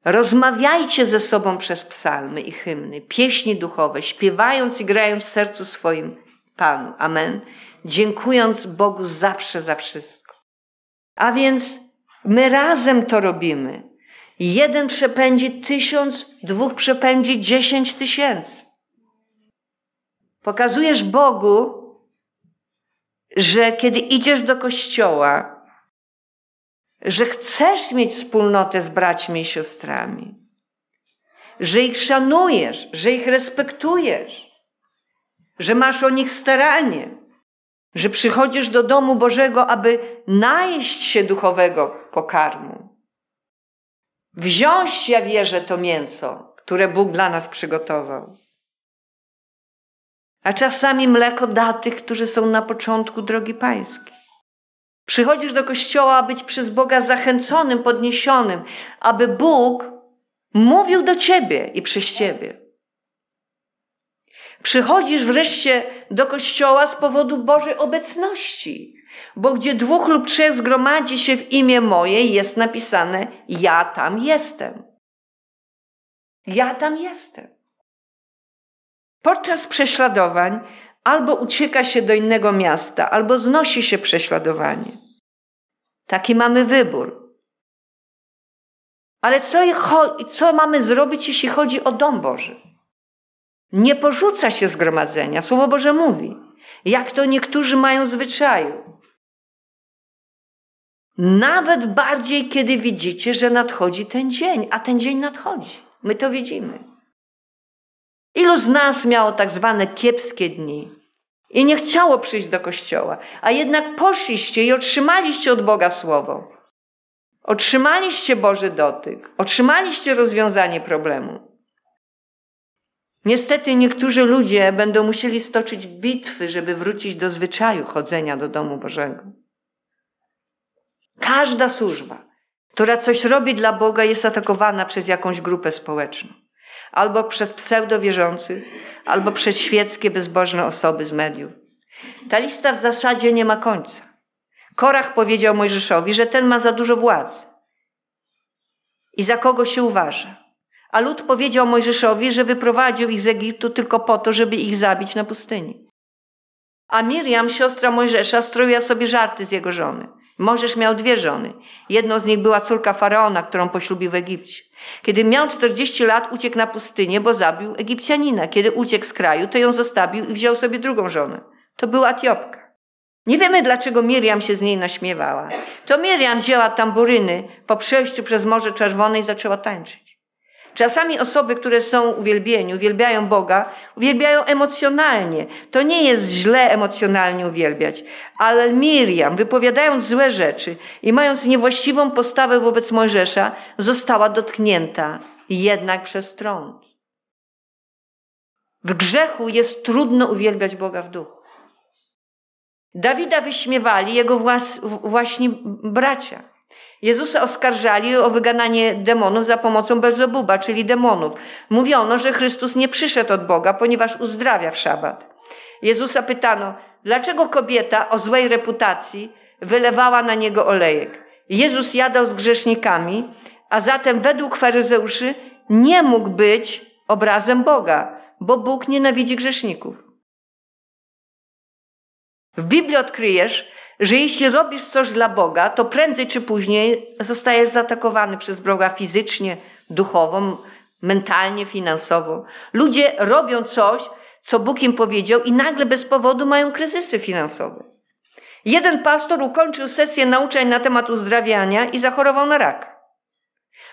Rozmawiajcie ze sobą przez psalmy i hymny, pieśni duchowe, śpiewając i grając w sercu swoim Panu. Amen. Dziękując Bogu zawsze za wszystko. A więc my razem to robimy. Jeden przepędzi tysiąc, dwóch przepędzi dziesięć tysięcy. Pokazujesz Bogu, że kiedy idziesz do kościoła, że chcesz mieć wspólnotę z braćmi i siostrami, że ich szanujesz, że ich respektujesz, że masz o nich staranie, że przychodzisz do domu Bożego, aby najeść się duchowego pokarmu. Wziąć, ja wierzę, to mięso, które Bóg dla nas przygotował. A czasami mleko da tych, którzy są na początku drogi pańskiej. Przychodzisz do kościoła, być przez Boga zachęconym, podniesionym, aby Bóg mówił do ciebie i przez ciebie. Przychodzisz wreszcie do kościoła z powodu Bożej obecności, bo gdzie dwóch lub trzech zgromadzi się w imię moje, jest napisane: Ja tam jestem. Ja tam jestem. Podczas prześladowań albo ucieka się do innego miasta, albo znosi się prześladowanie. Taki mamy wybór. Ale co, co mamy zrobić, jeśli chodzi o dom Boży? Nie porzuca się zgromadzenia. Słowo Boże mówi, jak to niektórzy mają zwyczaju. Nawet bardziej, kiedy widzicie, że nadchodzi ten dzień, a ten dzień nadchodzi. My to widzimy. Ilu z nas miało tak zwane kiepskie dni i nie chciało przyjść do kościoła, a jednak poszliście i otrzymaliście od Boga słowo. Otrzymaliście Boży dotyk, otrzymaliście rozwiązanie problemu. Niestety niektórzy ludzie będą musieli stoczyć bitwy, żeby wrócić do zwyczaju chodzenia do domu Bożego. Każda służba, która coś robi dla Boga, jest atakowana przez jakąś grupę społeczną albo przez pseudowierzących, albo przez świeckie, bezbożne osoby z mediów. Ta lista w zasadzie nie ma końca. Korach powiedział Mojżeszowi, że ten ma za dużo władzy i za kogo się uważa. A lud powiedział Mojżeszowi, że wyprowadził ich z Egiptu tylko po to, żeby ich zabić na pustyni. A Miriam, siostra Mojżesza, stroiła sobie żarty z jego żony. Możesz miał dwie żony. Jedną z nich była córka faraona, którą poślubił w Egipcie. Kiedy miał 40 lat, uciekł na pustynię, bo zabił Egipcjanina. Kiedy uciekł z kraju, to ją zostawił i wziął sobie drugą żonę. To była Etiopka. Nie wiemy, dlaczego Miriam się z niej naśmiewała. To Miriam wzięła tamburyny po przejściu przez Morze Czerwone i zaczęła tańczyć. Czasami osoby, które są uwielbieni, uwielbiają Boga, uwielbiają emocjonalnie. To nie jest źle emocjonalnie uwielbiać, ale Miriam, wypowiadając złe rzeczy i mając niewłaściwą postawę wobec Mojżesza, została dotknięta jednak przez trąd. W grzechu jest trudno uwielbiać Boga w duchu. Dawida wyśmiewali jego włas, właśnie bracia. Jezusa oskarżali o wygananie demonów za pomocą Belzebuba, czyli demonów. Mówiono, że Chrystus nie przyszedł od Boga, ponieważ uzdrawia w szabat. Jezusa pytano, dlaczego kobieta o złej reputacji wylewała na niego olejek. Jezus jadał z grzesznikami, a zatem według faryzeuszy nie mógł być obrazem Boga, bo Bóg nienawidzi grzeszników. W Biblii odkryjesz, że jeśli robisz coś dla Boga, to prędzej czy później zostajesz zaatakowany przez Boga fizycznie, duchowo, mentalnie, finansowo. Ludzie robią coś, co Bóg im powiedział, i nagle bez powodu mają kryzysy finansowe. Jeden pastor ukończył sesję nauczeń na temat uzdrawiania i zachorował na rak.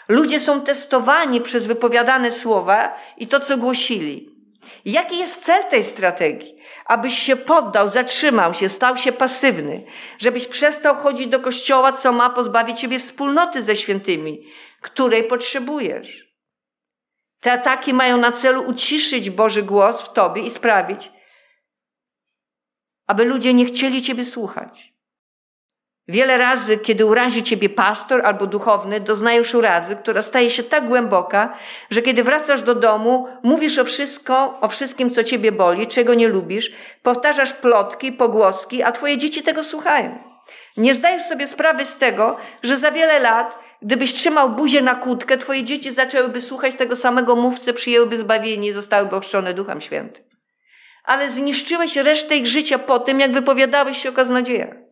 Ludzie są testowani przez wypowiadane słowa i to, co głosili. Jaki jest cel tej strategii? Abyś się poddał, zatrzymał się, stał się pasywny, żebyś przestał chodzić do kościoła, co ma pozbawić ciebie wspólnoty ze świętymi, której potrzebujesz. Te ataki mają na celu uciszyć Boży głos w tobie i sprawić, aby ludzie nie chcieli ciebie słuchać. Wiele razy, kiedy urazi ciebie pastor albo duchowny, doznajesz urazy, która staje się tak głęboka, że kiedy wracasz do domu, mówisz o wszystko, o wszystkim, co ciebie boli, czego nie lubisz, powtarzasz plotki, pogłoski, a twoje dzieci tego słuchają. Nie zdajesz sobie sprawy z tego, że za wiele lat, gdybyś trzymał buzię na kłódkę, twoje dzieci zaczęłyby słuchać tego samego mówcy, przyjęłyby zbawienie i zostałyby ochrzczone Duchem Świętym. Ale zniszczyłeś resztę ich życia po tym, jak wypowiadałeś się o kaznodziejach.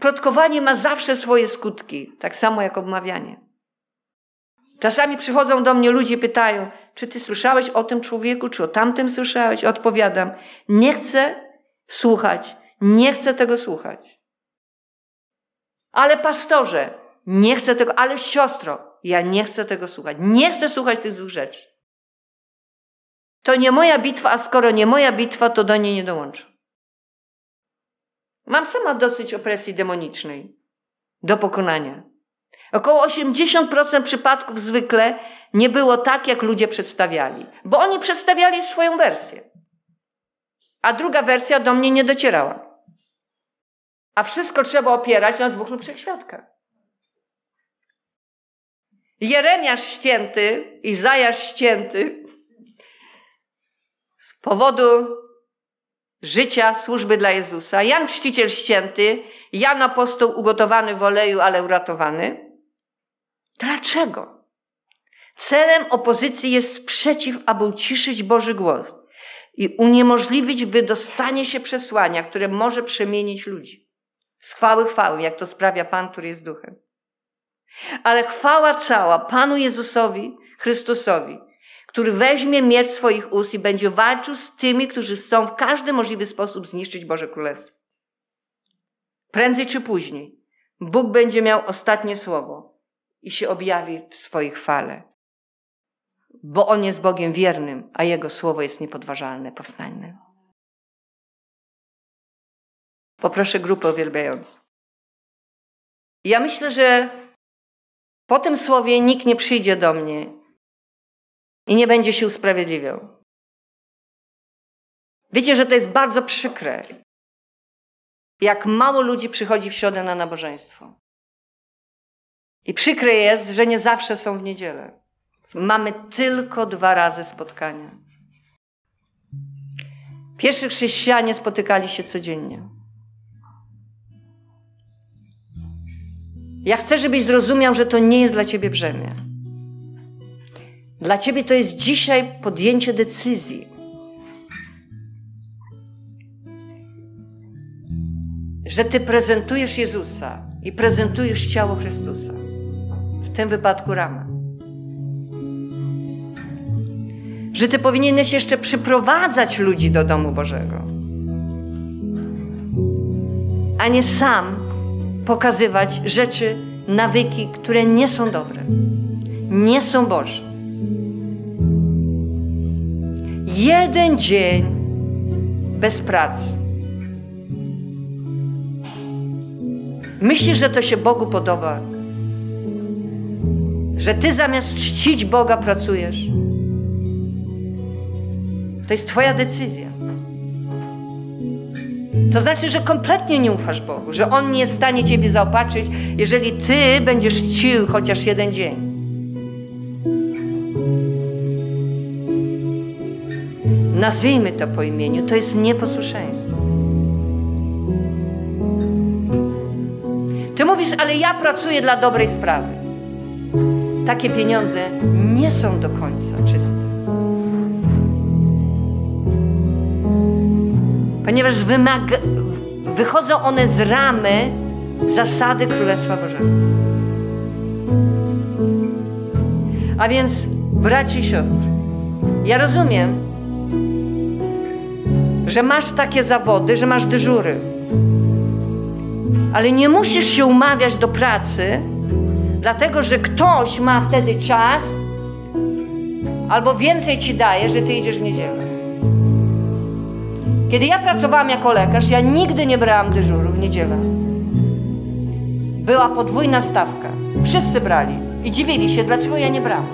Plotkowanie ma zawsze swoje skutki, tak samo jak obmawianie. Czasami przychodzą do mnie ludzie pytają, czy ty słyszałeś o tym człowieku, czy o tamtym słyszałeś? Odpowiadam, nie chcę słuchać, nie chcę tego słuchać. Ale pastorze, nie chcę tego, ale siostro, ja nie chcę tego słuchać. Nie chcę słuchać tych złych rzeczy. To nie moja bitwa, a skoro nie moja bitwa, to do niej nie dołączę. Mam sama dosyć opresji demonicznej do pokonania. Około 80% przypadków zwykle nie było tak, jak ludzie przedstawiali, bo oni przedstawiali swoją wersję. A druga wersja do mnie nie docierała. A wszystko trzeba opierać na dwóch lub trzech świadkach. Jeremiasz ścięty, Izajasz ścięty z powodu życia, służby dla Jezusa. Jan Chrzciciel Święty, Jan Apostoł ugotowany w oleju, ale uratowany. Dlaczego? Celem opozycji jest sprzeciw, aby uciszyć Boży głos i uniemożliwić wydostanie się przesłania, które może przemienić ludzi. Z chwały chwały, jak to sprawia Pan, który jest duchem. Ale chwała cała Panu Jezusowi, Chrystusowi, który weźmie miecz swoich ust i będzie walczył z tymi, którzy chcą w każdy możliwy sposób zniszczyć Boże Królestwo. Prędzej czy później Bóg będzie miał ostatnie słowo i się objawi w swojej chwale. Bo On jest Bogiem wiernym, a Jego słowo jest niepodważalne, powstańne. Poproszę grupę uwielbiającą. Ja myślę, że po tym słowie nikt nie przyjdzie do mnie i nie będzie się usprawiedliwiał. Wiecie, że to jest bardzo przykre, jak mało ludzi przychodzi w środę na nabożeństwo. I przykre jest, że nie zawsze są w niedzielę. Mamy tylko dwa razy spotkania. Pierwszy chrześcijanie spotykali się codziennie. Ja chcę, żebyś zrozumiał, że to nie jest dla ciebie brzemię. Dla ciebie to jest dzisiaj podjęcie decyzji. Że ty prezentujesz Jezusa i prezentujesz ciało Chrystusa. W tym wypadku ramę. Że ty powinieneś jeszcze przyprowadzać ludzi do domu Bożego. A nie sam pokazywać rzeczy, nawyki, które nie są dobre, nie są Boże. Jeden dzień bez pracy. Myślisz, że to się Bogu podoba? Że ty zamiast czcić Boga pracujesz? To jest Twoja decyzja. To znaczy, że kompletnie nie ufasz Bogu, że On nie jest w stanie Ciebie zaopatrzyć, jeżeli Ty będziesz czcił chociaż jeden dzień. Nazwijmy to po imieniu, to jest nieposłuszeństwo. Ty mówisz, ale ja pracuję dla dobrej sprawy. Takie pieniądze nie są do końca czyste. Ponieważ wymaga, wychodzą one z ramy zasady Królestwa Bożego. A więc, braci i siostry, ja rozumiem, że masz takie zawody, że masz dyżury. Ale nie musisz się umawiać do pracy, dlatego że ktoś ma wtedy czas albo więcej ci daje, że ty idziesz w niedzielę. Kiedy ja pracowałam jako lekarz, ja nigdy nie brałam dyżuru w niedzielę. Była podwójna stawka. Wszyscy brali i dziwili się, dlaczego ja nie brałam.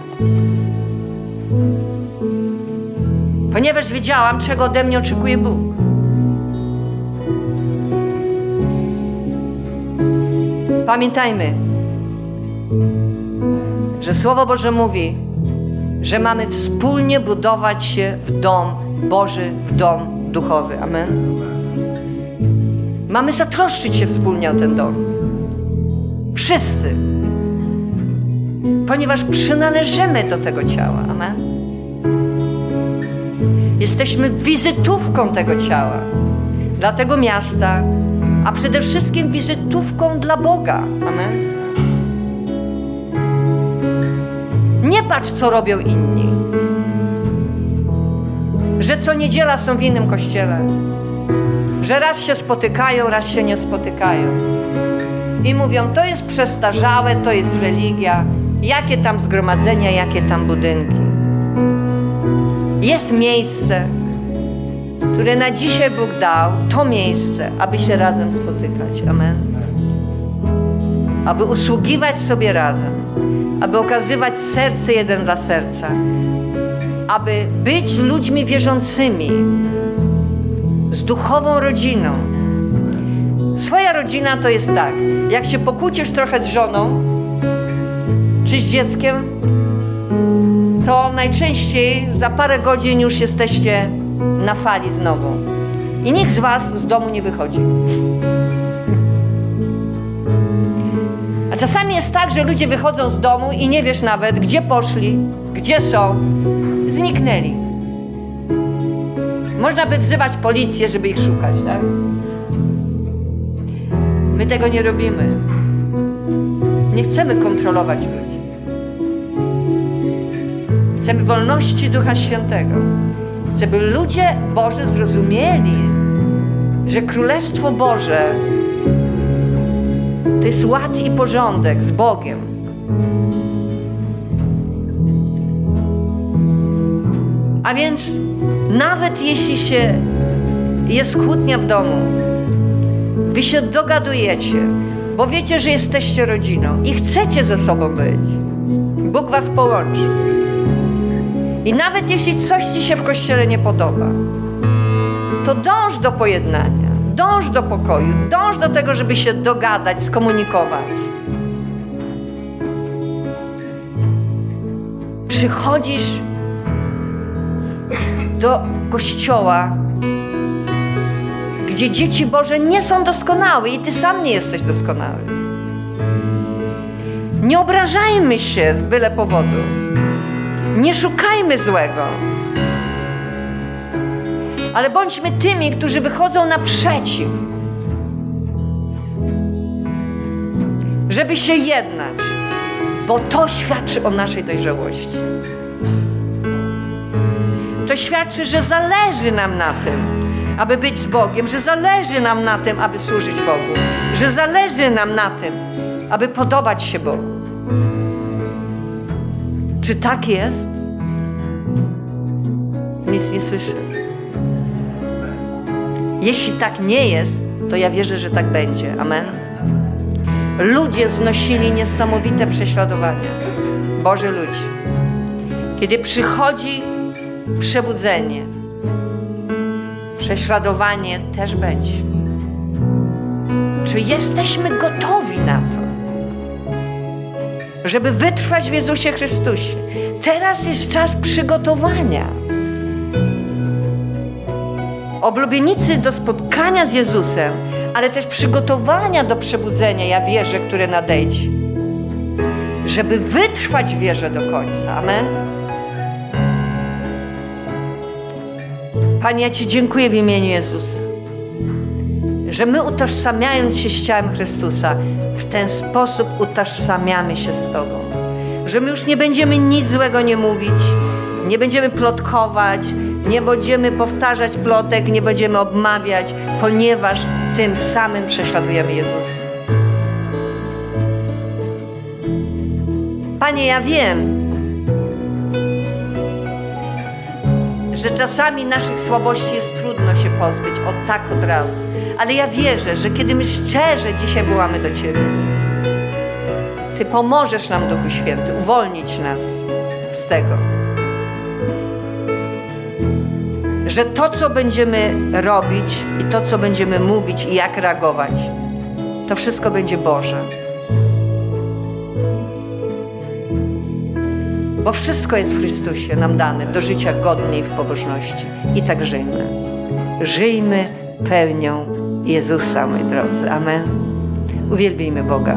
Ponieważ wiedziałam, czego ode mnie oczekuje Bóg. Pamiętajmy, że Słowo Boże mówi, że mamy wspólnie budować się w dom Boży, w dom duchowy. Amen. Mamy zatroszczyć się wspólnie o ten dom. Wszyscy. Ponieważ przynależymy do tego ciała. Amen. Jesteśmy wizytówką tego ciała, dla tego miasta, a przede wszystkim wizytówką dla Boga. Amen. Nie patrz, co robią inni. Że co niedziela są w innym kościele. Że raz się spotykają, raz się nie spotykają. I mówią, to jest przestarzałe, to jest religia. Jakie tam zgromadzenia, jakie tam budynki. Jest miejsce, które na dzisiaj Bóg dał, to miejsce, aby się razem spotykać. Amen. Aby usługiwać sobie razem, aby okazywać serce jeden dla serca, aby być ludźmi wierzącymi, z duchową rodziną. Swoja rodzina to jest tak, jak się pokłócisz trochę z żoną czy z dzieckiem, to najczęściej za parę godzin już jesteście na fali znowu. I nikt z Was z domu nie wychodzi. A czasami jest tak, że ludzie wychodzą z domu i nie wiesz nawet, gdzie poszli, gdzie są, zniknęli. Można by wzywać policję, żeby ich szukać, tak? My tego nie robimy. Nie chcemy kontrolować ludzi. Chcemy wolności Ducha Świętego. Chcemy, by ludzie Boży zrozumieli, że Królestwo Boże to jest ład i porządek z Bogiem. A więc nawet jeśli się jest kłótnia w domu, wy się dogadujecie, bo wiecie, że jesteście rodziną i chcecie ze sobą być. Bóg was połączy. I nawet jeśli coś ci się w kościele nie podoba, to dąż do pojednania, dąż do pokoju, dąż do tego, żeby się dogadać, skomunikować. Przychodzisz do kościoła, gdzie dzieci Boże nie są doskonałe i ty sam nie jesteś doskonały. Nie obrażajmy się z byle powodu. Nie szukajmy złego. Ale bądźmy tymi, którzy wychodzą naprzeciw. Żeby się jednać, bo to świadczy o naszej dojrzałości. To świadczy, że zależy nam na tym, aby być z Bogiem, że zależy nam na tym, aby służyć Bogu, że zależy nam na tym, aby podobać się Bogu. Czy tak jest? Nic nie słyszę. Jeśli tak nie jest, to ja wierzę, że tak będzie. Amen. Ludzie znosili niesamowite prześladowania. Boże ludzi. Kiedy przychodzi przebudzenie, prześladowanie też będzie. Czy jesteśmy gotowi na to, żeby wytrwać w Jezusie Chrystusie? Teraz jest czas przygotowania. Oblubienicy do spotkania z Jezusem, ale też przygotowania do przebudzenia, ja wierzę, które nadejdzie. Żeby wytrwać w wierze do końca. Amen. Panie, ja Ci dziękuję w imieniu Jezusa, że my utożsamiając się z ciałem Chrystusa, w ten sposób utożsamiamy się z Tobą. Że my już nie będziemy nic złego nie mówić, nie będziemy plotkować, nie będziemy powtarzać plotek, nie będziemy obmawiać, ponieważ tym samym prześladujemy Jezusa. Panie, ja wiem, że czasami naszych słabości jest trudno się pozbyć od tak od razu. Ale ja wierzę, że kiedy my szczerze dzisiaj wołamy do Ciebie, Ty pomożesz nam, Duchu Święty, uwolnić nas z tego. Że to, co będziemy robić i to, co będziemy mówić i jak reagować, to wszystko będzie Boże. Bo wszystko jest w Chrystusie nam dane do życia godnej w pobożności. I tak żyjmy. Żyjmy pełnią Jezusa, moi drodzy. Amen. Uwielbijmy Boga.